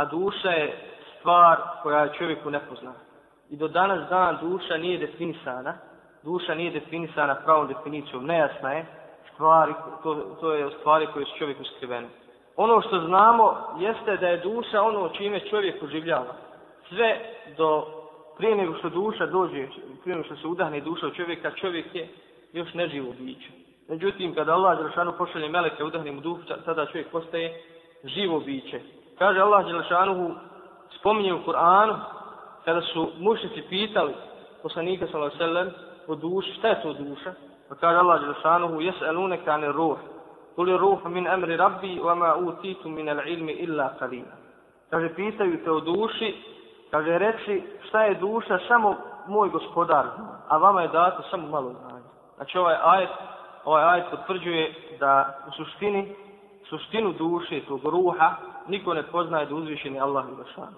a duša je stvar koja je čovjeku nepoznata. I do danas dana duša nije definisana, duša nije definisana pravom definicijom, nejasna je, stvari, to, to je stvari koje su čovjeku skrivene. Ono što znamo jeste da je duša ono čime čovjek uživljava. Sve do prije nego što duša dođe, prije nego što se udahne duša od čovjeka, čovjek je još neživo biće. Međutim, kada Allah Zrašanu pošalje meleke, udahne mu duh, tada čovjek postaje živo biće. Kaže Allah Đelešanuhu, spominje u Kur'anu, kada su mušnici pitali poslanika sallallahu o duši, šta je to duša? Pa kaže Allah Đelešanuhu, jes elune kane ruh, tuli ruh min emri rabbi, vama utitu min al ilmi illa kalina. Kaže, pitaju te o duši, kaže, reci šta je duša, samo moj gospodar, a vama je dato samo malo znanja. Znači ovaj ajet, ovaj ajet potvrđuje da u suštini suštinu duše, svog ruha, niko ne poznaje da uzvišeni Allah i